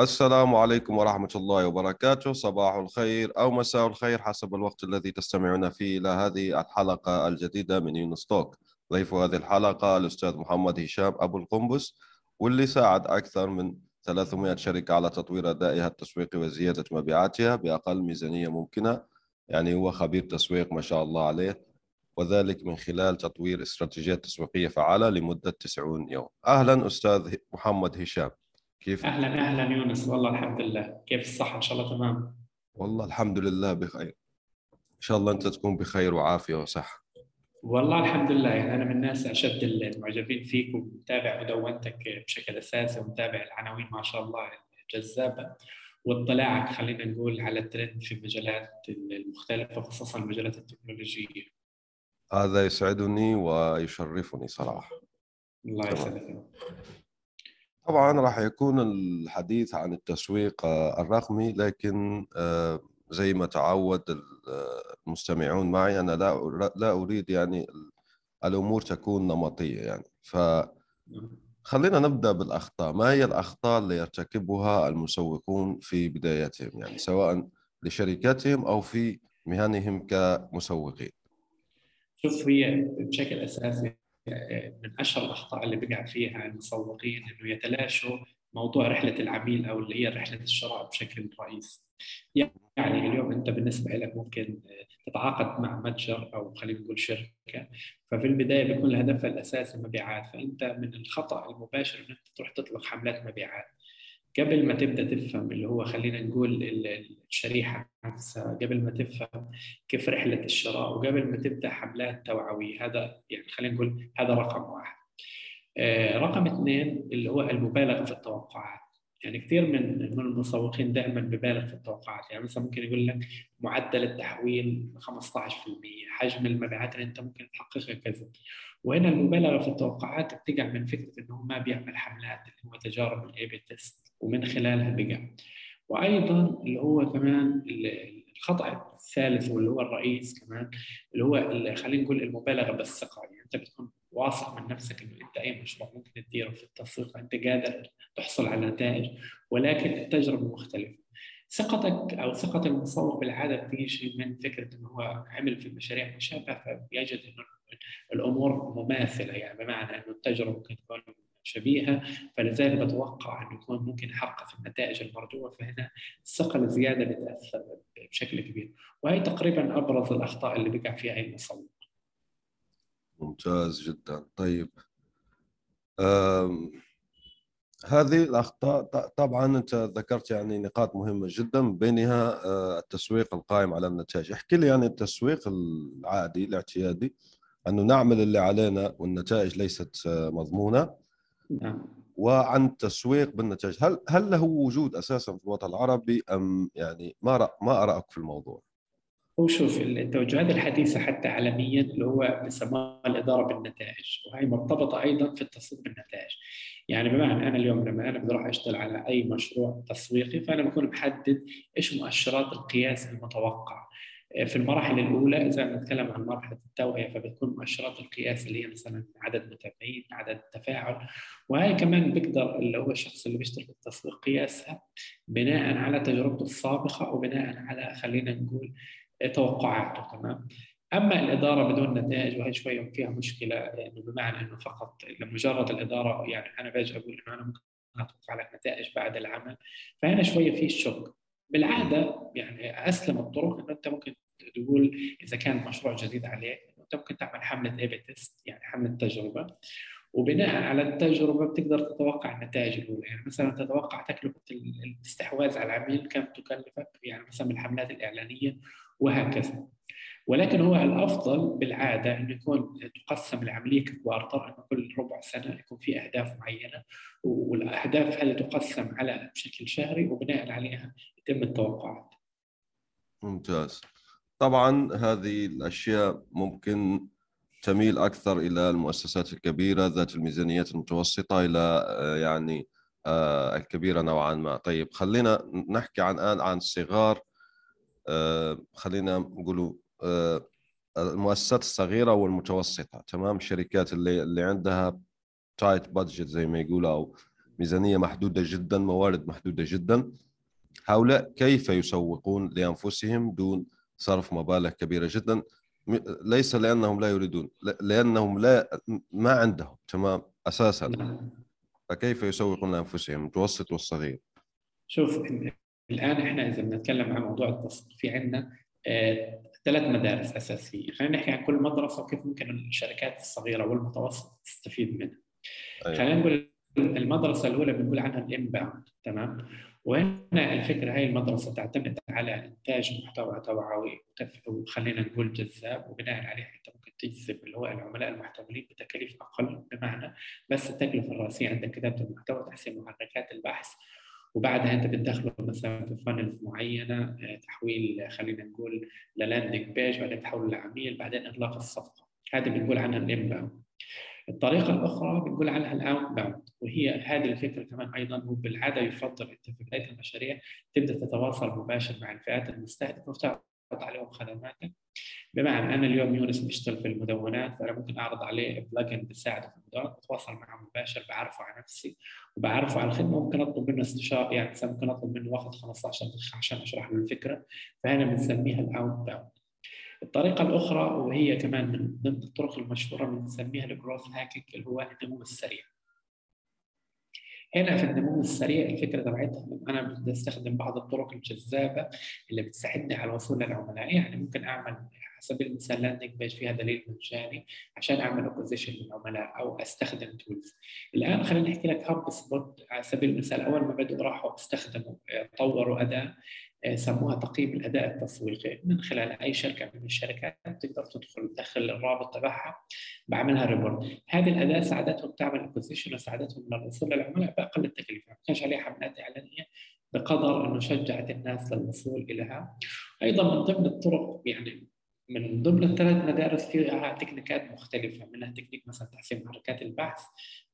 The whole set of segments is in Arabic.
السلام عليكم ورحمة الله وبركاته. صباح الخير أو مساء الخير حسب الوقت الذي تستمعون فيه إلى هذه الحلقة الجديدة من يونس توك. ضيف هذه الحلقة الأستاذ محمد هشام أبو القنبس واللي ساعد أكثر من 300 شركة على تطوير أدائها التسويقي وزيادة مبيعاتها بأقل ميزانية ممكنة. يعني هو خبير تسويق ما شاء الله عليه وذلك من خلال تطوير استراتيجيات تسويقية فعالة لمدة 90 يوم. أهلا أستاذ محمد هشام. كيف؟ أهلا أهلا يونس. والله الحمد لله. كيف الصحة؟ إن شاء الله تمام. والله الحمد لله بخير. إن شاء الله أنت تكون بخير وعافية وصحة. والله الحمد لله. يعني أنا من الناس أشد المعجبين فيك ومتابع مدونتك بشكل أساسي ومتابع العناوين ما شاء الله الجذابة واطلاعك خلينا نقول على الترند في المجالات المختلفة خصوصا المجالات التكنولوجية. هذا يسعدني ويشرفني صراحة. الله يسعدك. طبعا راح يكون الحديث عن التسويق آه، الرقمي لكن آه، زي ما تعود المستمعون معي أنا لا لا أريد يعني الأمور تكون نمطية يعني. ف خلينا نبدأ بالأخطاء. ما هي الأخطاء اللي يرتكبها المسوقون في بدايتهم يعني سواء لشركاتهم أو في مهنهم كمسوقين؟ شوف هي بشكل أساسي من أشهر الأخطاء اللي بقع فيها المسوقين إنه يتلاشوا موضوع رحلة العميل أو اللي هي رحلة الشراء بشكل رئيسي. يعني اليوم أنت بالنسبة لك ممكن تتعاقد مع متجر أو خلينا نقول شركة ففي البداية بيكون الهدف الأساسي مبيعات فأنت من الخطأ المباشر إن أنت تروح تطلق حملات مبيعات. قبل ما تبدأ تفهم اللي هو خلينا نقول الشريحة نفسها قبل ما تفهم كيف رحلة الشراء وقبل ما تبدأ حملات توعوية هذا يعني خلينا نقول هذا رقم واحد. آه، رقم اثنين اللي هو المبالغة في التوقعات. يعني كثير من من المسوقين دائما ببالغ في التوقعات يعني مثلا ممكن يقول لك معدل التحويل 15% حجم المبيعات اللي انت ممكن تحققها كذا وهنا المبالغة في التوقعات بتقع من فكرة إنه ما بيعمل حملات اللي هو تجارب ال A/B test ومن خلالها بقع وأيضا اللي هو كمان الخطأ الثالث واللي هو الرئيس كمان اللي هو اللي خلينا نقول المبالغة بالثقة. يعني أنت بتكون واثق من نفسك إنه أنت أي مشروع ممكن تديره في التسويق أنت قادر تحصل على نتائج ولكن التجربة مختلفة. ثقتك أو ثقة المسوق بالعادة بتيجي من فكرة إنه هو عمل في مشاريع مشابهة فبيجد إنه الأمور مماثلة. يعني بمعنى إنه التجربة ممكن تكون شبيهة فلذلك بتوقع انه يكون ممكن يحقق النتائج المرجوة فهنا الثقه الزياده بتأثر بشكل كبير. وهي تقريبا أبرز الأخطاء اللي بقع فيها اي مسوق ممتاز جدا. طيب. هذه الأخطاء طبعا أنت ذكرت يعني نقاط مهمة جدا بينها آه، التسويق القائم على النتائج. احكي لي يعني التسويق العادي الاعتيادي أنه نعمل اللي علينا والنتائج ليست آه، مضمونة. نعم. وعن التسويق بالنتائج. هل هل له وجود أساسا في الوطن العربي أم يعني ما رأ ما ارائك في الموضوع؟ هو شوف التوجهات الحديثة حتى عالميا اللي هو بيسموها الإدارة بالنتائج وهي مرتبطة أيضا في التصويت بالنتائج. يعني بمعنى أنا اليوم لما أنا بدي أروح أشتغل على أي مشروع تسويقي فأنا بكون محدد إيش مؤشرات القياس المتوقع في المراحل الأولى اذا نتكلم عن مرحلة التوعية فبتكون مؤشرات القياس اللي هي مثلا عدد متابعين عدد التفاعل وهي كمان بيقدر اللي هو الشخص اللي بيشتغل في التسويق قياسها بناء على تجربته السابقة وبناء على خلينا نقول توقعاته تمام؟ أما الإدارة بدون نتائج وهي شوية فيها مشكلة يعني بمعنى إنه فقط لمجرد الإدارة يعني أنا باجي أقول إنه أنا ممكن أتوقع لك نتائج بعد العمل فهنا شوية في شك بالعادة يعني أسلم الطرق انه أنت ممكن تقول إذا كان مشروع جديد عليك أنت ممكن تعمل حملة A test يعني حملة تجربة. وبناء على التجربة بتقدر تتوقع النتائج الأولى. يعني مثلا تتوقع تكلفة الاستحواذ على العميل كم تكلفك؟ يعني مثلا من الحملات الإعلانية وهكذا. ولكن هو الأفضل بالعادة انه يكون تقسم العملية ك quarter انه كل ربع سنة يكون في أهداف معينة والأهداف هذه تقسم على بشكل شهري وبناء عليها يتم التوقعات. ممتاز. طبعا هذه الأشياء ممكن تميل أكثر إلى المؤسسات الكبيرة ذات الميزانيات المتوسطة إلى آه، يعني آه، الكبيرة نوعا ما طيب خلينا نحكي عن الآن عن الصغار آه، خلينا نقولوا المؤسسات الصغيرة والمتوسطة تمام؟ الشركات اللي اللي عندها تايت بادجت زي ما يقولوا أو ميزانية محدودة جدا موارد محدودة جدا هؤلاء كيف يسوقون لأنفسهم دون صرف مبالغ كبيرة جدا؟ ليس لأنهم لا يريدون لأنهم لا ما عندهم تمام؟ أساسا. نعم. فكيف يسوقون لأنفسهم المتوسط والصغير؟ شوف الآن إحنا إذا بنتكلم عن موضوع التسويق في عندنا آه، ثلاث مدارس أساسية. خلينا نحكي عن كل مدرسة وكيف ممكن الشركات الصغيرة والمتوسطه تستفيد منها. أيوة. خلينا نقول المدرسة الأولى بنقول عنها ال inbound تمام؟ وهنا الفكرة هاي المدرسة تعتمد على إنتاج محتوى توعوي وخلينا نقول جذاب وبناء عليه انت ممكن تجذب اللي هو العملاء المحتملين بتكاليف أقل بمعنى بس التكلفة الرئيسية عندك كتابة المحتوى تحسين محركات البحث وبعدها أنت بتدخله مثلا في funnels معينة آه، تحويل خلينا نقول لل landing page بعدين تحوله لعميل بعدين اغلاق الصفقة. هذه بنقول عنها ال inbound الطريقة الأخرى بنقول عنها ال outbound وهي هذه الفكرة كمان أيضا هو بالعادة يفضل أنت في بداية المشاريع تبدأ تتواصل مباشر مع الفئات المستهدفة وتعرض عليهم خدماتك بمعنى أنا اليوم يونس بيشتغل في المدونات فأنا ممكن أعرض عليه plugin بيساعده في المدونات بتواصل معه مباشر بعرفه على نفسي وبعرفه على الخدمة. ممكن أطلب منه استشارة يعني ممكن أطلب منه وقت 15 دقيقة عشان أشرح له الفكرة فهنا بنسميها ال outbound الطريقة الأخرى وهي كمان من ضمن الطرق المشهورة بنسميها ال growth hacking اللي هو النمو السريع. هنا في النمو السريع الفكرة تبعتها. أنا بدي استخدم بعض الطرق الجذابة اللي بتساعدني على الوصول للعملاء. يعني ممكن أعمل على سبيل المثال landing page فيها دليل مجاني عشان أعمل acquisition للعملاء أو أستخدم tools الآن خلينا نحكي لك HubSpot على سبيل المثال. أول ما بدوا راحوا استخدموا طوروا أداة. سموها تقييم الأداء التسويقي. من خلال أي شركة من الشركات تقدر تدخل تدخل الرابط تبعها بعملها report هذه الأداة ساعدتهم تعمل acquisition وساعدتهم للوصول للعملاء بأقل التكلفة. ما كانش عليها حملات إعلانية بقدر إنه شجعت الناس للوصول إليها. أيضا من ضمن الطرق يعني من ضمن الثلاث مدارس فيها تكنيكات مختلفة. منها تكنيك مثلا تحسين محركات البحث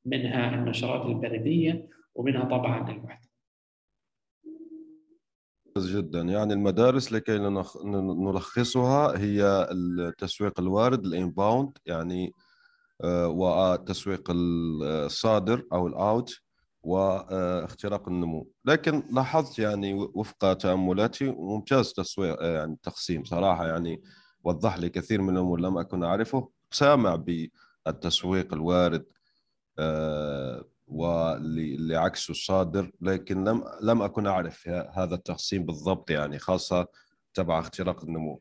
منها النشرات البريدية ومنها طبعا المحتوى. جدا. يعني المدارس لكي نلخصها هي التسويق الوارد الإنباوند يعني آه، والتسويق الصادر أو الأوت واختراق النمو. لكن لاحظت يعني وفق تأملاتي ممتاز تسويق آه، يعني تقسيم صراحة. يعني وضح لي كثير من الأمور لم أكن أعرفه. سامع بالتسويق الوارد آه، واللي عكسه الصادر لكن لم لم أكن أعرف هذا التقسيم بالضبط يعني خاصة تبع اختراق النمو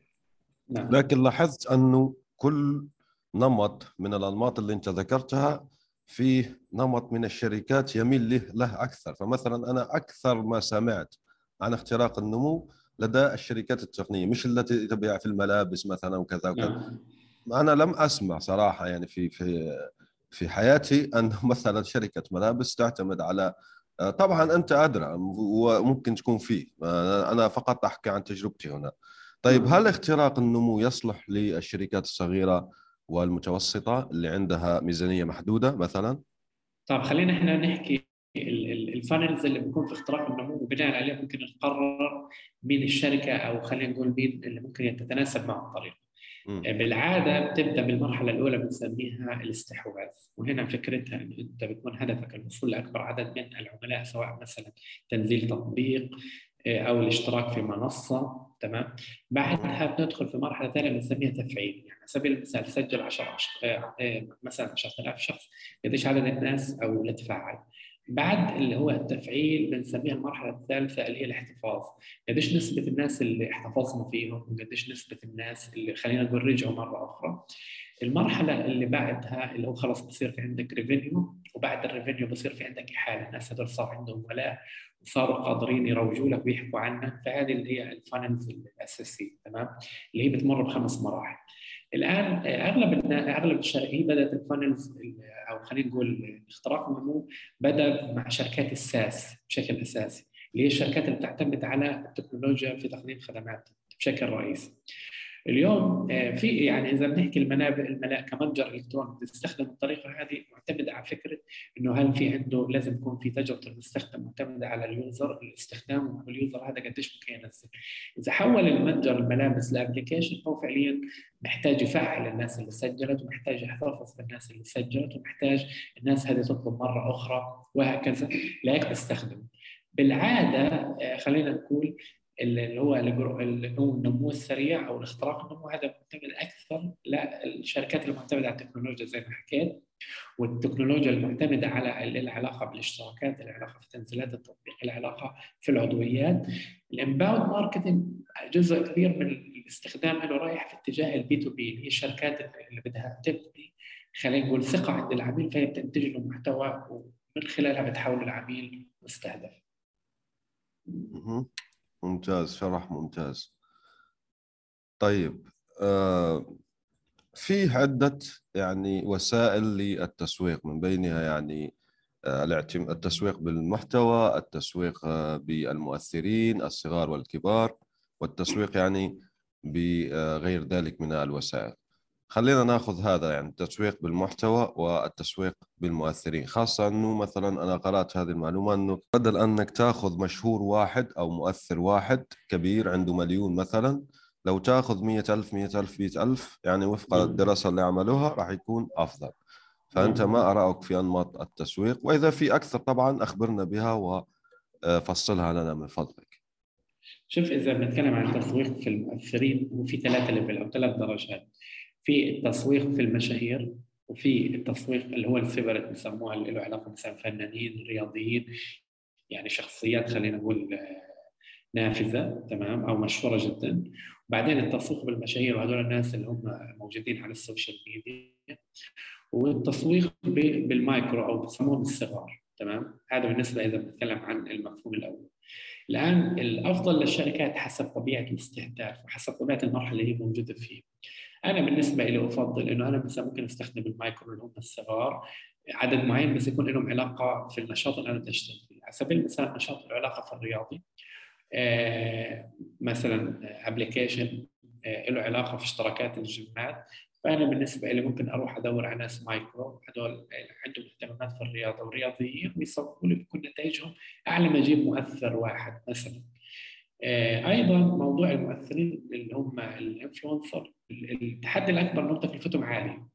نعم. لكن لاحظت انه كل نمط من الأنماط اللي أنت ذكرتها فيه نمط من الشركات يميل له, له أكثر فمثلا أنا أكثر ما سمعت عن اختراق النمو لدى الشركات التقنية مش التي تبيع في الملابس مثلا وكذا وكذا نعم. أنا لم أسمع صراحة يعني في في في حياتي أن مثلا شركة ملابس تعتمد على آه، طبعا أنت أدرى وممكن تكون فيه. آه، أنا فقط أحكي عن تجربتي هنا. طيب. هل اختراق النمو يصلح للشركات الصغيرة والمتوسطة اللي عندها ميزانية محدودة مثلا؟ طيب خلينا إحنا نحكي الفانلز اللي بيكون في اختراق النمو وبناء عليه ممكن نقرر مين الشركة أو خلينا نقول مين اللي ممكن تتناسب مع الطريقة بالعادة بتبدأ بالمرحلة الأولى بنسميها الاستحواذ وهنا فكرتها إنه أنت بيكون هدفك الوصول لأكبر عدد من العملاء سواء مثلا تنزيل تطبيق آه، أو الاشتراك في منصة تمام؟ بعدها بندخل في مرحلة ثانية بنسميها تفعيل يعني على سبيل المثال سجل 10 آه، آه، مثلا 10000 شخص قديش عدد الناس أو اللي تفاعل بعد اللي هو التفعيل بنسميها المرحلة الثالثة اللي هي الاحتفاظ. قديش نسبة الناس اللي احتفظنا فيهم وقديش نسبة الناس اللي خلينا نقول رجعوا مرة أخرى. المرحلة اللي بعدها اللي هو خلاص بصير في عندك revenue وبعد ال revenue بصير في عندك احاله الناس هذول صار عندهم ولاء وصاروا قادرين يروجوا لك ويحكوا عنك. فهذه اللي هي ال funnels الأساسية تمام؟ اللي هي بتمر بخمس مراحل. الآن أغلب أغلب الشركات بدأت ال funnels أو خلينا نقول اختراق النمو بدأ مع شركات ال SaaS بشكل أساسي اللي هي الشركات اللي بتعتمد على التكنولوجيا في تقديم خدمات بشكل رئيسي. اليوم آه، في يعني إذا بنحكي انا ببيع ملابس كمتجر إلكتروني بتستخدم الطريقة هذه معتمدة على فكرة إنه هل في عنده لازم يكون في تجربة المستخدم معتمدة على ال user الاستخدام وال user هذا قديش ممكن ينزل. إذا حول المتجر الملابس ل application هو فعليا محتاج يفعل الناس اللي سجلت ومحتاج يحتفظ بالناس اللي سجلت ومحتاج الناس هذه تطلب مرة أخرى وهكذا. لهيك بستخدم بالعادة آه، خلينا نقول اللي هو اللي هو النمو السريع أو الاختراق النمو هذا معتمد أكثر للشركات المعتمدة على التكنولوجيا زي ما حكيت والتكنولوجيا المعتمدة على العلاقة بالاشتراكات، العلاقة في تنزيلات التطبيق، العلاقة في العضويات. ال inbound marketing جزء كبير من الاستخدام له رايح في اتجاه ال B2B اللي هي الشركات اللي بدها تبني خلينا نقول ثقة عند العميل فهي بتنتج له محتوى ومن خلالها بتحول العميل مستهدف. ممتاز شرح ممتاز. طيب آه في عدة يعني وسائل للتسويق من بينها يعني آه التسويق بالمحتوى التسويق آه بالمؤثرين الصغار والكبار والتسويق يعني بغير ذلك من الوسائل. خلينا ناخذ هذا يعني التسويق بالمحتوى والتسويق بالمؤثرين خاصة أنه مثلا أنا قرأت هذه المعلومة أنه بدل أنك تاخذ مشهور واحد أو مؤثر واحد كبير عنده مليون مثلا لو تاخذ مية ألف مية ألف مية ألف يعني وفق الدراسة اللي عملوها راح يكون أفضل. فأنت ما أراك في أنماط التسويق وإذا في أكثر طبعا أخبرنا بها وفصلها لنا من فضلك. شوف إذا بنتكلم عن التسويق في المؤثرين وفي ثلاثة level أو ثلاث درجات. في التسويق في المشاهير وفي التسويق اللي هو ال celebrity بسموها اللي له علاقة مثلا فنانين رياضيين يعني شخصيات خلينا نقول آه، نافذة تمام؟ أو مشهورة جدا. وبعدين التسويق بالمشاهير وهذول الناس اللي هم موجودين على ال social media. والتسويق بالمايكرو أو بسموهم الصغار تمام؟ هذا بالنسبة إذا بنتكلم عن المفهوم الأول. الآن الأفضل للشركات حسب طبيعة الاستهداف وحسب طبيعة المرحلة اللي هي موجودة فيها. أنا بالنسبة لي أفضل إنه أنا مثلا ممكن أستخدم المايكرو اللي هم الصغار عدد معين بس يكون لهم علاقة في النشاط اللي أنا بدي أشتغل فيه. على سبيل المثال نشاط له علاقه في الرياضي آه مثلا application آه له علاقة في اشتراكات الجيمات. فأنا بالنسبة لي ممكن أروح أدور على ناس مايكرو هذول عندهم اهتمامات في الرياضة والرياضيين ويصوروا لي بيكون نتائجهم أعلى ما أجيب مؤثر واحد مثلا. آه، أيضا موضوع المؤثرين اللي هم ال influencer التحدي الأكبر انهم تكلفتهم عاليه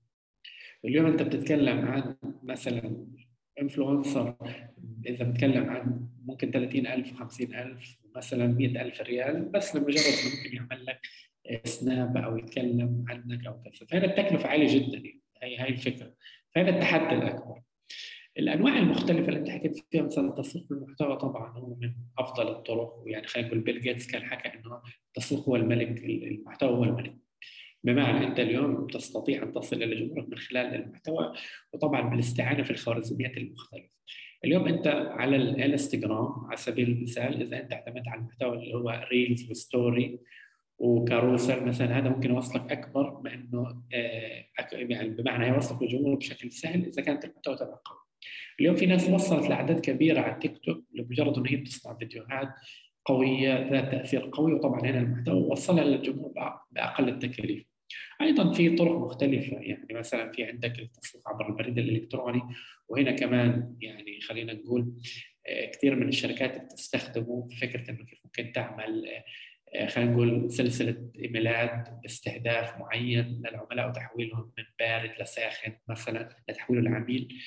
اليوم أنت بتتكلم عن مثلا influencer إذا بتكلم عن ممكن 30000 50000 مثلا 100000 ريال بس لمجرد انه ممكن يعمل لك سناب أو يتكلم عنك أو كذا. فهنا التكلفة عالية جدا يعني. هي هي الفكرة. فهنا التحدي الأكبر. الأنواع المختلفة اللي أنت حكيت فيها مثلا التسويق بالمحتوى طبعا هو من أفضل الطرق. ويعني خلينا نقول بيل جيتس كان حكى إنه التسويق هو الملك المحتوى هو الملك. بمعنى أنت اليوم تستطيع أن تصل إلى جمهورك من خلال المحتوى وطبعا بالاستعانة في الخوارزميات المختلفة. اليوم أنت على الإنستغرام على سبيل المثال إذا أنت اعتمدت على المحتوى اللي هو reels و story و carousel مثلا هذا ممكن يوصلك أكبر ما انه آه، يعني بمعنى يوصلك للجمهور بشكل سهل إذا كانت المحتوى تبع قوي. اليوم في ناس وصلت لأعداد كبيرة على التيك توك لمجرد إنه هي بتصنع فيديوهات قوية ذات تأثير قوي وطبعا هنا المحتوى وصلها للجمهور بأقل التكاليف. أيضا في طرق مختلفة يعني مثلا في عندك التسويق عبر البريد الإلكتروني وهنا كمان يعني خلينا نقول آه، كثير من الشركات بتستخدمه فكرة إنه كيف ممكن تعمل آه، خلينا نقول سلسلة إيميلات باستهداف معين للعملاء وتحويلهم من بارد لساخن مثلا لتحويل العميل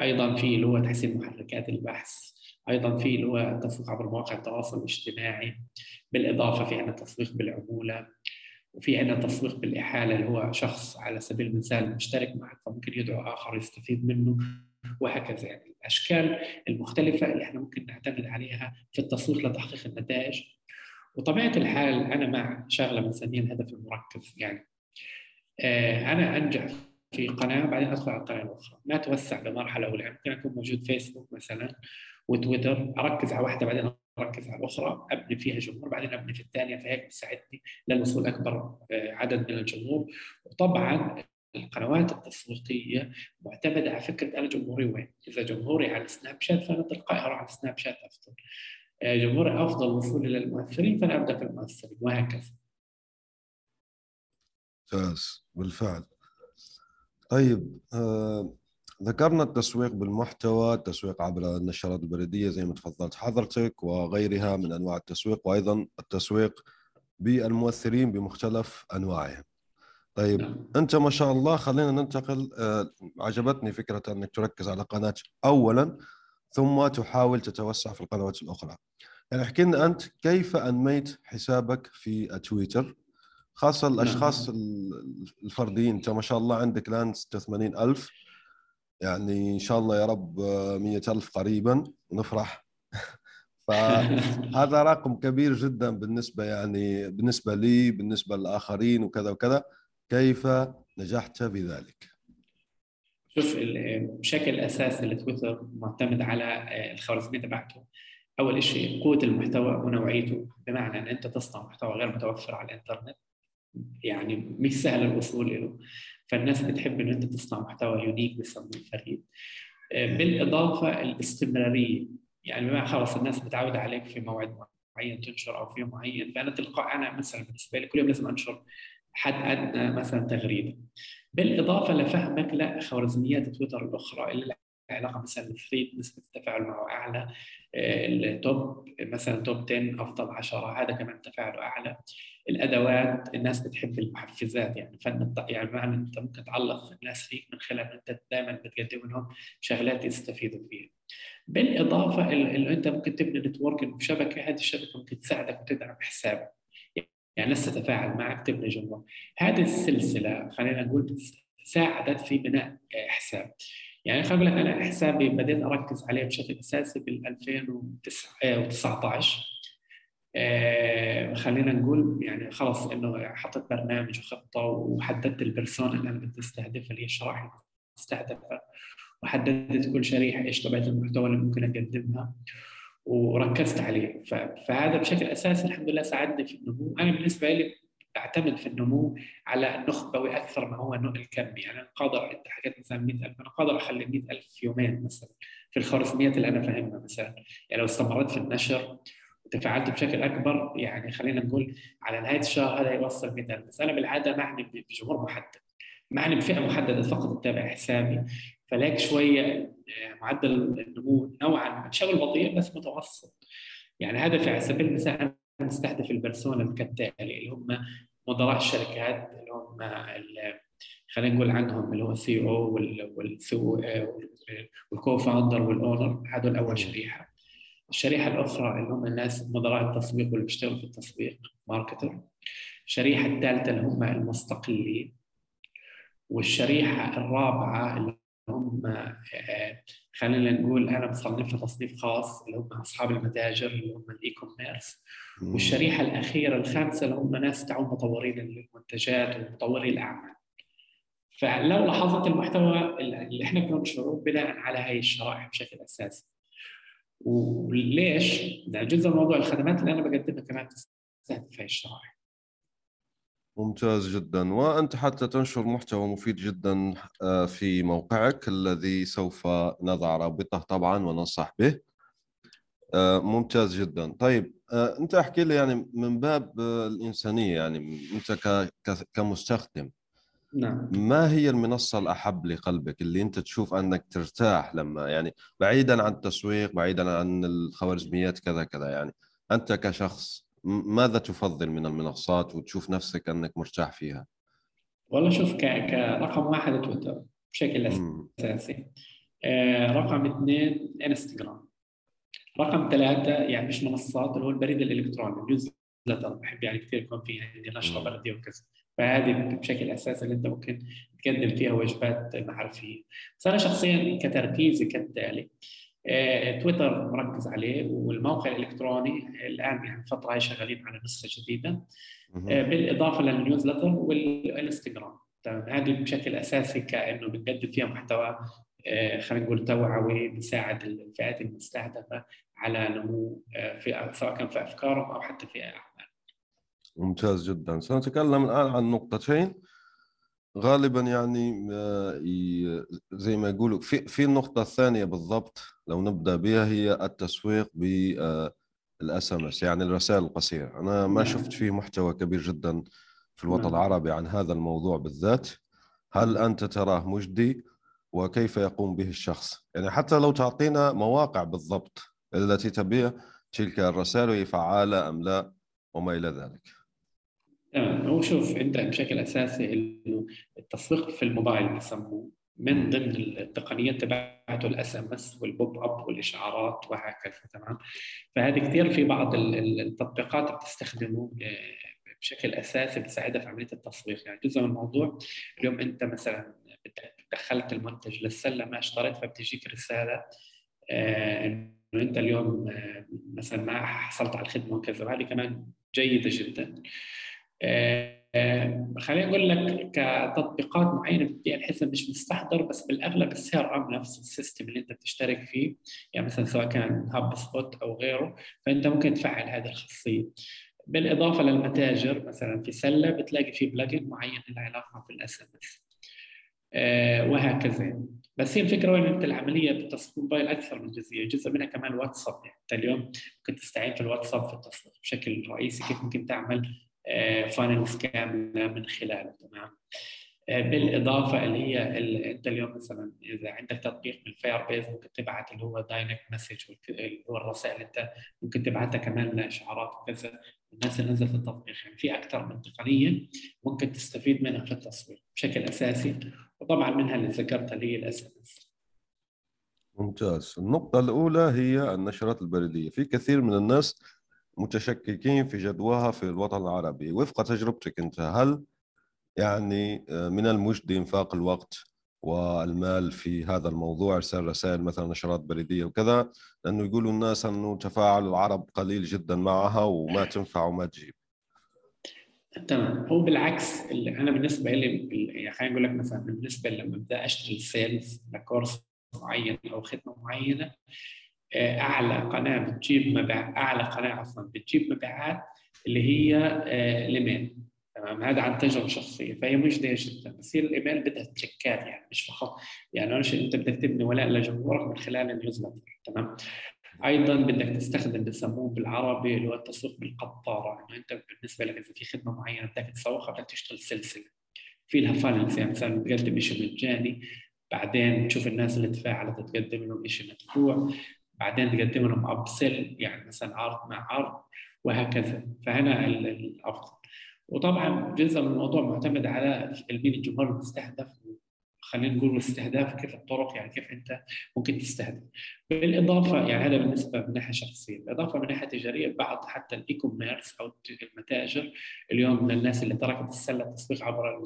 أيضا في اللي هو تحسين محركات البحث. أيضا في اللي هو التسويق عبر مواقع التواصل الاجتماعي بالإضافة في عندنا التسويق بالعمولة. وفي عندنا تسويق بالإحالة اللي هو شخص على سبيل المثال مشترك معك فممكن يدعو آخر يستفيد منه وهكذا. يعني الأشكال المختلفة اللي إحنا ممكن نعتمد عليها في التسويق لتحقيق النتائج. وطبيعة الحال أنا مع شغلة بنسميها الهدف المركز. يعني آه، أنا أنجح في قناة بعدين أدخل على القناة الأخرى. ما أتوسع بمرحلة اولى ممكن اكون موجود فيسبوك مثلا وتويتر. أركز على واحدة بعدين اركز على الأخرى ابني فيها جمهور بعدين ابني في الثانية فهيك بتساعدني للوصول أكبر آه، عدد من الجمهور وطبعا القنوات التسويقية معتمدة على فكرة أنا جمهوري وين؟ إذا جمهوري على السناب شات فأنا تلقائي أروح على السناب شات أفضل. آه، جمهوري أفضل وصول إلى المؤثرين فأنا أبدأ في المؤثرين وهكذا. ممتاز بالفعل. طيب آه ذكرنا التسويق بالمحتوى التسويق عبر النشرات البريدية زي ما تفضلت حضرتك وغيرها من أنواع التسويق وأيضا التسويق بالمؤثرين بمختلف أنواعهم طيب نعم. أنت ما شاء الله خلينا ننتقل آه عجبتني فكرة أنك تركز على قناة أولا ثم تحاول تتوسع في القنوات الأخرى يعني احكي لنا أنت كيف أنميت حسابك في تويتر خاصة نعم. الأشخاص الفرديين أنت ما شاء الله عندك الآن 86 ألف يعني إن شاء الله يا رب 100 ألف قريبا ونفرح فهذا رقم كبير جدا بالنسبة يعني بالنسبة لي بالنسبة للآخرين وكذا وكذا. كيف نجحت بذلك؟ شوف بشكل أساسي لتويتر معتمد على الخوارزمية تبعته. أول شيء قوة المحتوى ونوعيته. بمعنى إن أنت تصنع محتوى غير متوفر على الإنترنت يعني مش سهل الوصول له فالناس بتحب انه أنت تصنع محتوى يونيك بسموه فريد بالإضافة الاستمرارية. يعني بما خلص الناس متعودة عليك في موعد معين تنشر أو في يوم معين فأنا تلقائي أنا مثلا بالنسبة لي كل يوم لازم أنشر حد أدنى مثلا تغريدة. بالإضافة لفهمك لخوارزميات تويتر الأخرى اللي علاقة مثلا ال thread نسبة التفاعل معه أعلى. آه، ال top مثلا top 10 أفضل 10 هذا كمان تفاعله أعلى. الأدوات الناس بتحب المحفزات يعني فن يعني بمعنى أنت ممكن تعلق الناس فيك من خلال أنت دائما بتقدم لهم شغلات يستفيدوا فيها. بالإضافة اللي أنت ممكن تبني networking بشبكه هذه الشبكة ممكن تساعدك وتدعم حسابك يعني الناس تتفاعل معك تبني جمهور. هذه السلسلة خلينا نقول ساعدت في بناء حساب. يعني خليني أقول لك أنا حسابي بديت أركز عليه بشكل أساسي بال 2019 آه خلينا نقول يعني خلص إنه حطيت برنامج وخطة وحددت البرسونا اللي أنا بدي أستهدفها اللي هي الشرائح المستهدفة وحددت كل شريحة إيش طبيعة المحتوى اللي ممكن أقدمها وركزت عليه. فهذا بشكل أساسي الحمد لله ساعدني في النمو. أنا بالنسبة لي اعتمد في النمو على النخبوي أكثر ما هو الكمي يعني أنا قادر انت حكيت مثلا 100000 أنا قادر أخلي 100000 في يومين مثلا في الخوارزميات اللي أنا فاهمها مثلا. يعني لو استمرت في النشر وتفاعلت بشكل أكبر يعني خلينا نقول على نهاية الشهر هذا يوصل 100000 بس أنا بالعادة معني بجمهور محدد معني بفئة محددة فقط تتابع حسابي. فلهيك شوية آه، معدل النمو نوعا مش بطيء بس متوسط. يعني هدفي على سبيل المثال نستهدف ال persona كالتالي اللي هم مدراء الشركات اللي هم خلينا نقول عنهم اللي هو ال CEO وال co-founder وال owner هذول أول شريحة. الشريحة الأخرى اللي هم الناس مدراء التسويق واللي بيشتغلوا في التسويق marketer الشريحة الثالثة اللي هم المستقلين. والشريحة الرابعة اللي هم آه، خلينا نقول أنا بصنفها تصنيف خاص اللي هم أصحاب المتاجر اللي هم ال e-commerce والشريحة الأخيرة الخامسة اللي هم ناس تعون مطورين المنتجات ومطوري الأعمال. فلو لاحظت المحتوى اللي إحنا بننشره بناء على هاي الشرائح بشكل أساسي. وليش؟ جزء من موضوع الخدمات اللي أنا بقدمها كمان تستهدف هاي الشرائح. ممتاز جدا. وأنت حتى تنشر محتوى مفيد جدا آه، في موقعك الذي سوف نضع رابطه طبعا وننصح به. آه، ممتاز جدا. طيب آه، أنت احكي لي يعني من باب الإنسانية يعني أنت كمستخدم نعم. ما هي المنصة الأحب لقلبك اللي أنت تشوف أنك ترتاح لما يعني بعيدا عن التسويق بعيدا عن الخوارزميات كذا كذا يعني أنت كشخص ماذا تفضل من المنصات وتشوف نفسك أنك مرتاح فيها؟ والله شوف كرقم واحد تويتر بشكل أساسي. آه رقم اثنين إنستغرام. رقم ثلاثة يعني مش منصات اللي هو البريد الإلكتروني نيوز بحب يعني كثير يكون في عندي نشرة بلدية وكذا. فهذه بشكل أساسي اللي أنت ممكن تقدم فيها وجبات معرفيه بس أنا شخصيا كتركيزي كالتالي. تويتر مركز عليه والموقع الإلكتروني الآن يعني الفترة هاي شغالين على نسخة جديدة. آه، بالإضافة للنيوزلتر والإنستغرام. تمام هذه بشكل أساسي كأنه بنقدم فيها محتوى آه، خلينا نقول توعوي بيساعد الفئات المستهدفة على نمو آه، في سواء كان في أفكارهم أو حتى في أعمالهم. ممتاز جدا. سنتكلم الآن عن نقطتين. غالبا يعني زي ما يقولوا في في النقطة الثانية بالضبط لو نبدأ بها هي التسويق بال SMS يعني الرسائل القصيرة. أنا ما نعم. شفت فيه محتوى كبير جدا في الوطن نعم. العربي عن هذا الموضوع بالذات. هل أنت تراه مجدي؟ وكيف يقوم به الشخص؟ يعني حتى لو تعطينا مواقع بالضبط التي تبيع تلك الرسائل وهي فعالة أم لا وما إلى ذلك. تمام. هو شوف انت بشكل أساسي إنه التسويق في الموبايل بسموه من ضمن التقنيات تبعته ال SMS وال pop up والإشعارات وهكذا تمام؟ فهذه كثير في بعض التطبيقات بتستخدمه آه، بشكل أساسي بتساعدها في عملية التسويق. يعني جزء من الموضوع اليوم أنت مثلا دخلت المنتج للسله ما اشتريت فبتجيك رسالة آه، إنه أنت اليوم آه، مثلا ما حصلت على الخدمة وكذا وهذه كمان جيدة جدا. خليني أقول لك كتطبيقات معينة بدي الحسب مش مستحضر بس بالأغلب ال CRM نفس ال system اللي أنت بتشترك فيه. يعني مثلا سواء كان HubSpot أو غيره فأنت ممكن تفعل هذه الخاصية. بالإضافة للمتاجر مثلا في سلة بتلاقي في plugin معين له علاقة بال SMS آه، وهكذا. بس هي الفكرة وين؟ أنت العملية بالتسويق موبايل أكثر من جزئية، جزء منها كمان الواتساب يعني أنت اليوم ممكن تستعين في الواتساب في التسويق بشكل رئيسي كيف ممكن تعمل funnels كامله من خلاله تمام؟ آه، بالإضافة اللي هي اللي أنت اليوم مثلا إذا عندك تطبيق من Firebase ممكن تبعت اللي هو direct message اللي هو الرسائل أنت ممكن تبعتها كمان لإشعارات وكذا الناس اللي نزلت التطبيق. يعني في أكثر من تقنية ممكن تستفيد منها في التسويق بشكل أساسي وطبعا منها اللي ذكرتها اللي هي ال SMS ممتاز. النقطة الأولى هي النشرات البريدية. في كثير من الناس متشككين في جدواها في الوطن العربي. وفق تجربتك أنت هل يعني آه، من المجدي إنفاق الوقت والمال في هذا الموضوع إرسال رسائل مثلا نشرات بريدية وكذا لأنه يقولوا الناس انه تفاعل العرب قليل جدا معها وما تنفع وما تجيب؟ تمام. هو بالعكس اللي أنا بالنسبة لي يعني خلينا نقول لك مثلا بالنسبة لما أبدأ أشتري سيلز لكورس معين أو خدمة معينة أعلى قناة بتجيب مبيع أعلى قناة عفوا بتجيب مبيعات اللي هي الإيميل. آه، تمام؟ هذا عن تجربة شخصية فهي مجدية جدا. بس هي الإيميل بدها تريكات يعني مش فقط يعني مش أنت بدك تبني ولاء لجمهورك من خلال النيوزلتر. تمام؟ أيضا بدك تستخدم بسموه بالعربي اللي هو التسويق بالقطارة. إنه أنت بالنسبة لك إذا في خدمة معينة بدك تسوقها بدك تشتغل سلسلة. في لها funnels يعني مثلا بتقدم شيء مجاني بعدين تشوف الناس اللي تفاعلت تقدم لهم شيء مدفوع. بعدين تقدم لهم upsell يعني مثلا عرض مع عرض وهكذا. فهنا الأفضل. وطبعا جزء من الموضوع معتمد على مين الجمهور المستهدف خلينا نقول استهداف كيف الطرق يعني كيف أنت ممكن تستهدف. بالإضافة يعني هذا بالنسبة من ناحية شخصية. بالإضافة من ناحية تجارية بعض حتى ال e-commerce أو المتاجر اليوم من الناس اللي تركت السلة التسويق عبر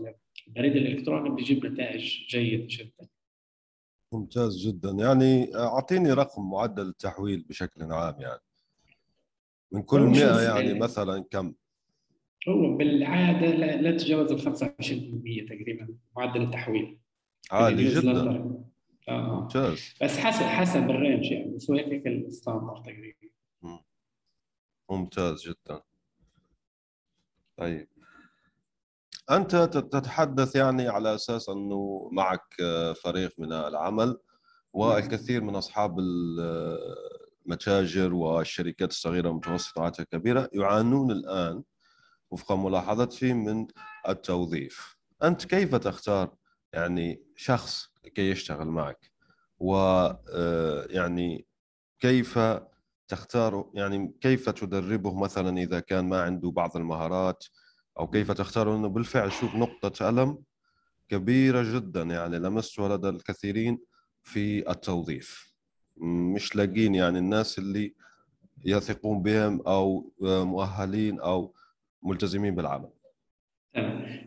البريد الإلكتروني بيجيب نتائج جيدة جدا. ممتاز جدا. يعني أعطيني رقم معدل التحويل بشكل عام يعني. من كل 100 يعني مثلا كم؟ هو بالعادة لا, لا تتجاوز ال 25% تقريبا معدل التحويل. عالي جدا. آه. ممتاز. بس حسب حسب ال range يعني بس هو هيك ال standard تقريبا. ممتاز جدا. طيب. أنت تتحدث يعني على أساس أنه معك فريق من العمل والكثير من أصحاب المتاجر والشركات الصغيرة والمتوسطة الكبيرة يعانون الآن وفق ملاحظتي من التوظيف. أنت كيف تختار يعني شخص كي يشتغل معك؟ ويعني آه، كيف تختار يعني كيف تدربه مثلا إذا كان ما عنده بعض المهارات؟ أو كيف تختار أنه بالفعل شوف نقطة ألم كبيرة جدا يعني لمستها لدى الكثيرين في التوظيف. مش لاقين يعني الناس اللي يثقون بهم أو مؤهلين أو ملتزمين بالعمل.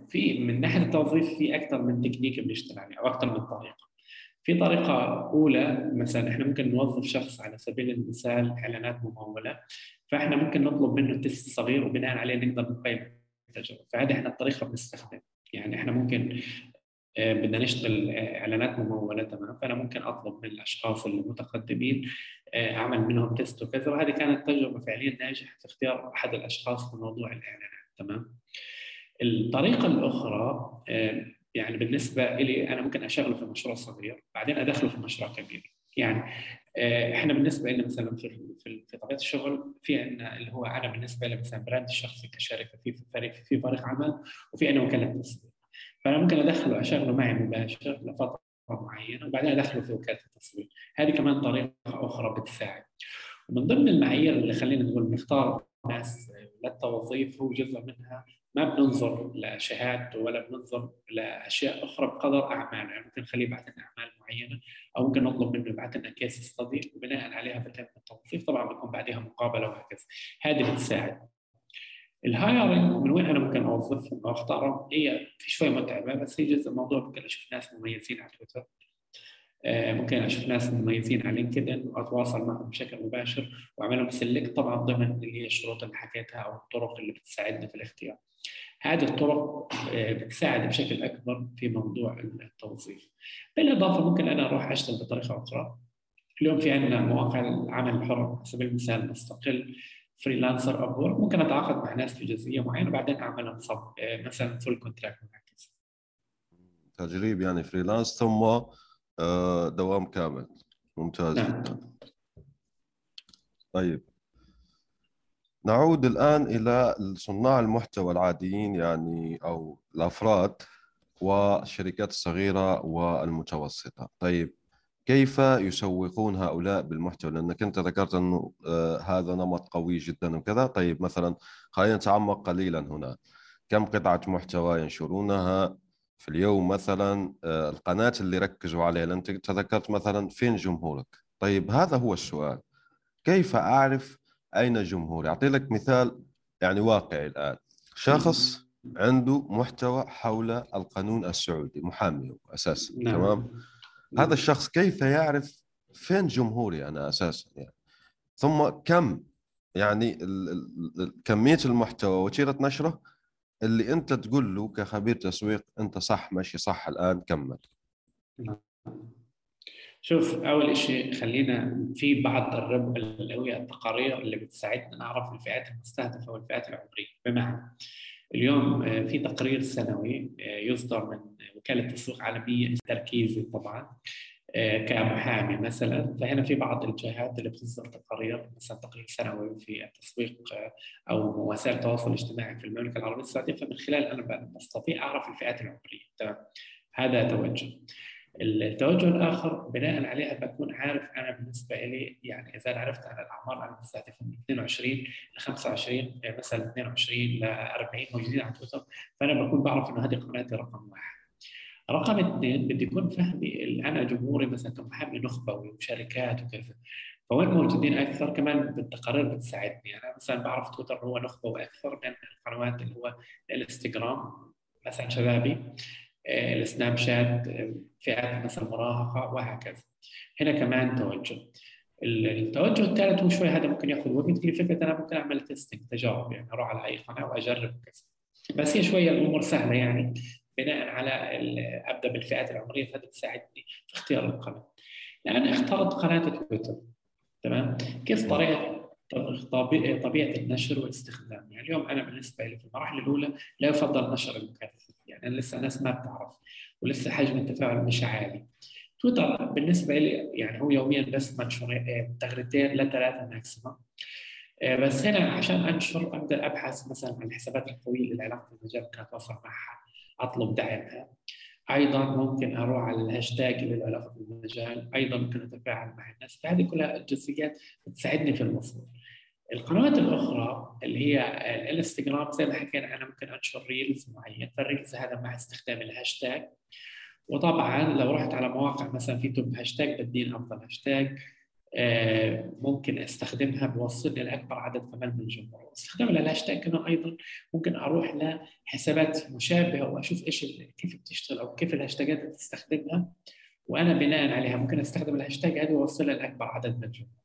في من ناحية التوظيف في أكثر من تكنيك بنشتغل عليه أو أكثر من طريقة. في طريقة أولى مثلا إحنا ممكن نوظف شخص على سبيل المثال إعلانات ممولة فإحنا ممكن نطلب منه تست صغير وبناء عليه نقدر نقيم التجربة. فهذه إحنا الطريقة بنستخدم يعني إحنا ممكن آه، بدنا نشتغل آه، إعلانات ممولة تمام؟ فأنا ممكن أطلب من الأشخاص المتقدمين آه، أعمل منهم تيست وكذا. وهذه كانت تجربة فعليا ناجحة في اختيار أحد الأشخاص في موضوع الإعلانات تمام؟ الطريقة الأخرى يعني بالنسبة لي أنا ممكن أشغله في مشروع صغير بعدين أدخله في مشروع كبير. يعني إحنا بالنسبة لنا مثلا في في طبيعة الشغل في عندنا اللي هو أنا بالنسبة لي مثلا براند شخصي كشركة في فريق في فريق عمل وفي أنا وكالة تسويق فأنا ممكن أدخله أشغله معي مباشر لفترة معينة وبعدين أدخله في وكالة التسويق هذه كمان طريقة أخرى بتساعد. ومن ضمن المعايير اللي خلينا نقول نختار ناس للتوظيف هو جزء منها ما بننظر لشهادته ولا بننظر لأشياء أخرى بقدر أعماله. يعني ممكن نخليه لنا أعمال معينة أو ممكن نطلب منه يبعث لنا case study وبناء عليها بتم التوظيف. طبعا بيكون بعدها مقابلة وهكذا. هذه بتساعد. ال hiring من وين أنا ممكن اوظفهم أو اختارهم هي في شوي متعبة بس هي جزء الموضوع. ممكن أشوف ناس مميزين على تويتر. آه، ممكن أشوف ناس مميزين على LinkedIn وأتواصل معهم بشكل مباشر وأعملهم select طبعا ضمن اللي هي الشروط اللي حكيتها أو الطرق اللي بتساعدنا في الاختيار. هذه الطرق آه، بتساعد بشكل أكبر في موضوع التوظيف. بالإضافة ممكن أنا أروح أشتغل بطريقة أخرى. اليوم في عندنا مواقع العمل الحر على سبيل المثال مستقل Freelancer Upwork ممكن أتعاقد مع ناس في جزئية معينة وبعدين اعملها صب آه، مثلا full contract وهكذا تجريب يعني freelance ثم آه، دوام كامل ممتاز نعم. جدا طيب نعود الآن إلى صناع المحتوى العاديين يعني أو الأفراد والشركات الصغيرة والمتوسطة. طيب كيف يسوقون هؤلاء بالمحتوى؟ لأنك أنت ذكرت أنه آه هذا نمط قوي جدا وكذا. طيب مثلا خلينا نتعمق قليلا هنا. كم قطعة محتوى ينشرونها في اليوم مثلا؟ آه القناة اللي ركزوا عليها أنت تذكرت مثلا فين جمهورك. طيب هذا هو السؤال. كيف أعرف أين جمهوري؟ اعطي لك مثال يعني واقعي الآن. شخص عنده محتوى حول القانون السعودي محامي أساسا نعم. تمام؟ هذا الشخص كيف يعرف فين جمهوري أنا أساسا يعني؟ ثم كم يعني كمية المحتوى وتيرة نشره اللي أنت تقول له كخبير تسويق أنت صح ماشي صح الآن كمل. شوف أول شيء خلينا في بعض الرب اللي هي التقارير اللي بتساعدنا نعرف الفئات المستهدفة والفئات العمرية. بمعنى اليوم آه، في تقرير سنوي آه، يصدر من وكالة تسويق عالميه تركيزي طبعا آه، كمحامي مثلا. فهنا في بعض الجهات اللي بتصدر تقارير مثلا تقرير سنوي في التسويق أو وسائل التواصل الاجتماعي في المملكة العربية السعودية. فمن خلال أنا بستطيع أعرف الفئات العمرية. تمام؟ هذا توجه. التوجه الآخر بناء عليها بكون عارف أنا بالنسبة لي يعني إذا عرفت أنا الأعمار أنا مستهدف من 22 ل 25 مثلا 22 ل 40 موجودين على تويتر فأنا بكون بعرف إنه هذه قناتي رقم واحد. رقم اثنين بدي يكون فهمي أنا جمهوري مثلا كمحامي نخبوي وشركات وكذا فوين موجودين أكثر؟ كمان بالتقارير بتساعدني. أنا مثلا بعرف تويتر هو نخبوي أكثر من القنوات اللي هو الإنستغرام مثلا شبابي. آه، السناب شات آه، فئات مثلا مراهقه وهكذا. هنا كمان توجه. التوجه الثالث هو شوي هذا ممكن يأخذ وقت. تجي فكره أنا ممكن أعمل testing تجارب يعني أروح على أي قناة وأجرب كذا. بس هي شوية الأمور سهلة يعني بناء على أبدأ بالفئات العمرية فهذا بتساعدني في اختيار القناة. الآن اخترت قناة تويتر. تمام؟ كيف طريقة طبيعة النشر والاستخدام؟ يعني اليوم أنا بالنسبة لي في المراحل الأولى لا يفضل نشر المكثف يعني لسه ناس ما بتعرف ولسه حجم التفاعل مش عالي. تويتر بالنسبة لي يعني هو يوميا بس منشور آه، تغريدتين لثلاثه maximum آه، بس هنا عشان أنشر ابدا أبحث مثلا عن الحسابات القوية اللي علاقه بالمجال ممكن أتواصل معها أطلب دعمها أيضا ممكن أروح على الهاشتاج اللي له علاقة بالمجال أيضا ممكن أتفاعل مع الناس. فهذه كلها الجزئيات بتساعدني في الوصول القنوات الأخرى اللي هي الانستغرام زي ما حكينا أنا ممكن أنشر reels معين فال reels هذا مع استخدام الهاشتاج. وطبعا لو رحت على مواقع مثلا في top hashtag بدين أفضل هاشتاج. آه، ممكن أستخدمها بوصلني لأكبر عدد كمان من الجمهور. استخدام الهاشتاج كمان أيضا ممكن أروح لحسابات مشابهة وأشوف إيش كيف بتشتغل أو كيف الهاشتاجات بتستخدمها. وأنا بناء عليها ممكن أستخدم الهاشتاج هذا وأوصلها لأكبر عدد من الجمهور.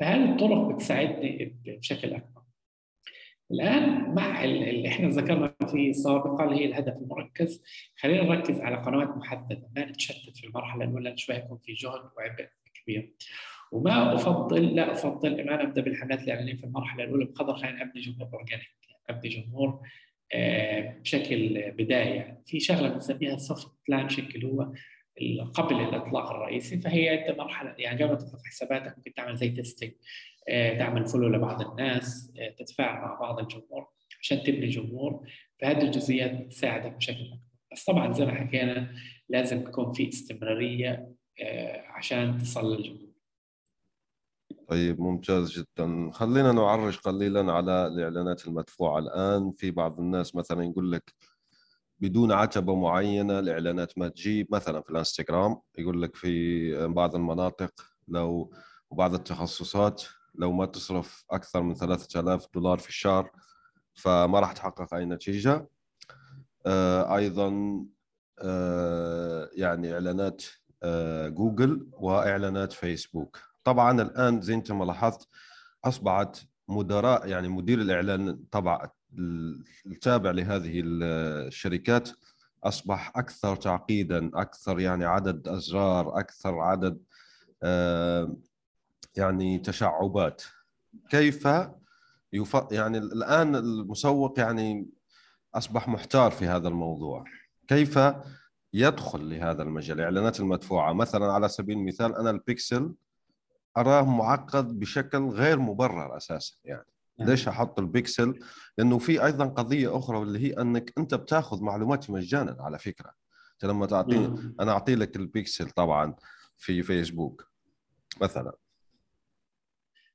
فهذه الطرق بتساعدني بشكل أكبر؟ الآن مع اللي إحنا ذكرنا فيه سابقا اللي هي الهدف المركز. خلينا نركز على قنوات محددة. ما نتشتت في المرحلة الأولى؟ شوي يكون في جهد وعبء كبير. وما افضل لا أفضل ما نبدا بالحملات الإعلانية في المرحلة الأولى بقدر خلينا أبني جمهور organic أبني جمهور آه، بشكل بدايه في شغلة بنسميها soft launching اللي هو قبل الإطلاق الرئيسي فهي أنت مرحلة يعني قبل ما حساباتك ممكن تعمل زي testing آه، تعمل follow لبعض الناس آه، تتفاعل مع بعض الجمهور عشان تبني جمهور فهذه الجزئيات بتساعدك بشكل أكبر. بس طبعا زي ما حكينا لازم تكون في استمرارية عشان تصل للجمهور. طيب ممتاز جدا. خلينا نعرج قليلا على الإعلانات المدفوعة الآن. في بعض الناس مثلا يقول لك بدون عتبة معينة الإعلانات ما تجيب. مثلا في الإنستغرام يقول لك في بعض المناطق لو وبعض التخصصات لو ما تصرف أكثر من 3000 دولار في الشهر فما راح تحقق أي نتيجة. آه، أيضا آه، يعني إعلانات آه، جوجل وإعلانات فيسبوك. طبعا الآن زي أنت ما لاحظت أصبحت مدراء يعني مدير الإعلان طبعا التابع لهذه الشركات أصبح أكثر تعقيدا أكثر يعني عدد ازرار أكثر عدد آه، يعني تشعبات. كيف يف... يعني الآن المسوق يعني أصبح محتار في هذا الموضوع. كيف يدخل لهذا المجال؟ الإعلانات المدفوعة. مثلا على سبيل المثال أنا البيكسل أراه معقد بشكل غير مبرر أساسا يعني. ليش أحط البيكسل؟ لأنه في أيضا قضية أخرى واللي هي أنك أنت بتاخذ معلوماتي مجانا على فكرة أنت لما تعطيني نعم. أنا أعطي لك البيكسل طبعا في فيسبوك مثلا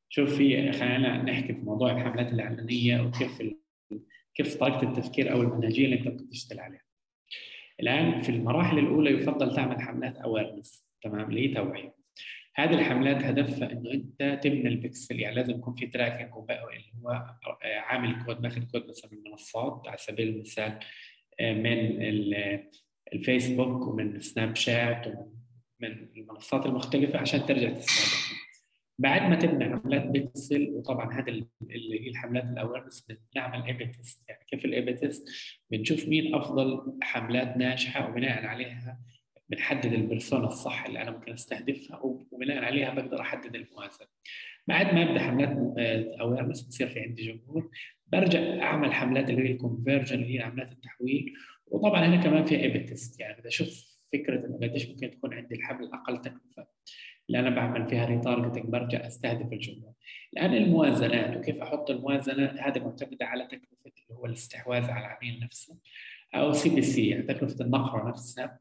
شوف في خلينا نحكي في موضوع الحملات الإعلانية وكيف كيف طريقة التفكير أو المنهجيه اللي أنت بتشتغل عليها. الآن في المراحل الأولى يفضل تعمل حملات awareness تمام اللي هي توعية. هذه الحملات هدفها انه أنت تبني البكسل يعني لازم يكون في tracking اللي هو عامل كود ماخذ كود مثلا من المنصات على سبيل المثال آه، من الفيسبوك ومن سناب شات ومن المنصات المختلفة عشان ترجع تستهدف بعد ما تبني حملات بيكسل وطبعا هذا اللي هي الحملات ال awareness بنعمل A/B test يعني كيف ال A/B test بنشوف مين أفضل حملات ناجحة وبناء عليها بنحدد ال persona الصح اللي أنا ممكن أستهدفها وبناء عليها بقدر أحدد الموازنة. بعد ما أبدأ حملات awareness بصير في عندي جمهور برجع أعمل حملات اللي هي ال conversion اللي هي عملات التحويل وطبعا هنا كمان في A/B test يعني بدي أشوف فكرة إنه قديش ممكن تكون عندي الحملة أقل تكلفة اللي أنا بعمل فيها retargeting برجع أستهدف الجمهور. الآن الموازنات وكيف أحط الموازنة هذه معتمده على تكلفة اللي هو الاستحواذ على العميل نفسه أو CPC يعني تكلفة النقرة نفسها آه،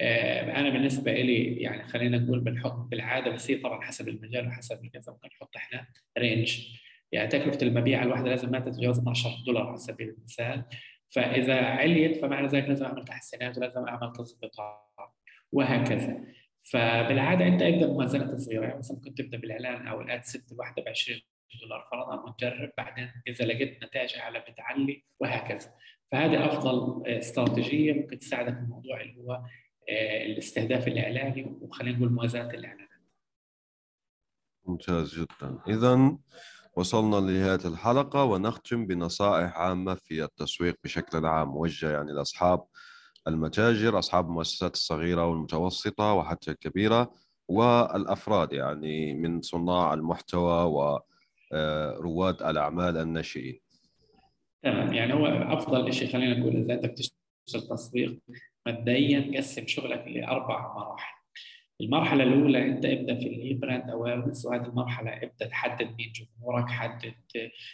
أنا بالنسبة لي يعني خلينا نقول بنحط بالعادة بس هي طبعا حسب المجال وحسب الكذا ممكن نحط إحنا range يعني تكلفة المبيع الواحدة لازم ما تتجاوز 12 دولار على سبيل المثال. فإذا عليت فمعنى ذلك لازم أعمل تحسينات ولازم أعمل تظبيطات وهكذا. فبالعادة أنت ابدا بموازنه صغيرة. يعني مثلا ممكن تبدأ بالإعلان أو ال ad set الواحده ب 20 دولار فرضا ونجرب بعدين إذا لقيت نتائج أعلى بتعلي وهكذا. فهذه أفضل استراتيجية ممكن تساعدك في الموضوع اللي هو آه، الاستهداف الإعلاني وخلينا نقول موازاة الإعلانات. ممتاز جدا، اذا وصلنا لنهاية الحلقة ونختم بنصائح عامة في التسويق بشكل عام موجهة يعني لأصحاب المتاجر، أصحاب المؤسسات الصغيرة والمتوسطة وحتى الكبيرة والأفراد يعني من صناع المحتوى ورواد آه، الأعمال الناشئين. تمام يعني هو أفضل شيء خلينا نقول إذا أنت بتشتغل تسويق مبدئيا قسم شغلك لأربع مراحل. المرحلة الأولى أنت ابدأ في اللي هي brand awareness وهذه المرحلة ابدأ تحدد مين جمهورك حدد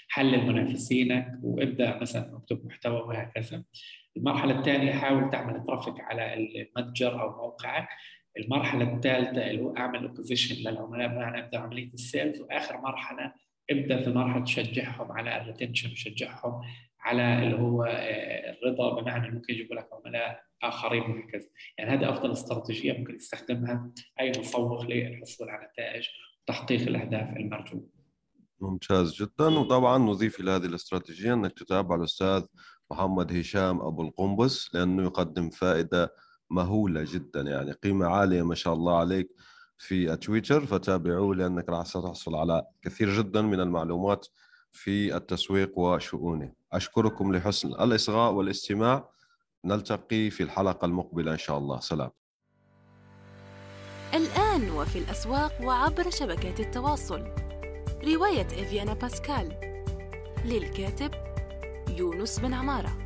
حلل منافسينك وابدأ مثلا اكتب محتوى وهكذا. المرحلة الثانية حاول تعمل traffic على المتجر أو موقعك. المرحلة الثالثة اللي هو أعمل اوبوزيشن للعملاء بمعنى ابدأ عملية ال sales وآخر مرحلة ابدأ في مرحلة تشجعهم على الريتنشن وتشجعهم على اللي هو آه، الرضا بمعنى ممكن يجيبوا لك عملاء آخرين وهكذا. يعني هذه أفضل استراتيجية ممكن يستخدمها أي مسوق للحصول على نتائج وتحقيق الأهداف المرجوة. ممتاز جدا. وطبعا نضيف إلى هذه الاستراتيجية انك تتابع الأستاذ محمد هشام أبو القنبس لأنه يقدم فائدة مهولة جدا. يعني قيمة عالية ما شاء الله عليك في تويتر فتابعوه لأنك راح ستحصل على كثير جدا من المعلومات في التسويق وشؤونه. أشكركم لحسن الإصغاء والاستماع. نلتقي في الحلقة المقبلة إن شاء الله. سلام. الآن وفي الأسواق وعبر شبكات التواصل. رواية إفيانا باسكال. للكاتب يونس بن عمارة.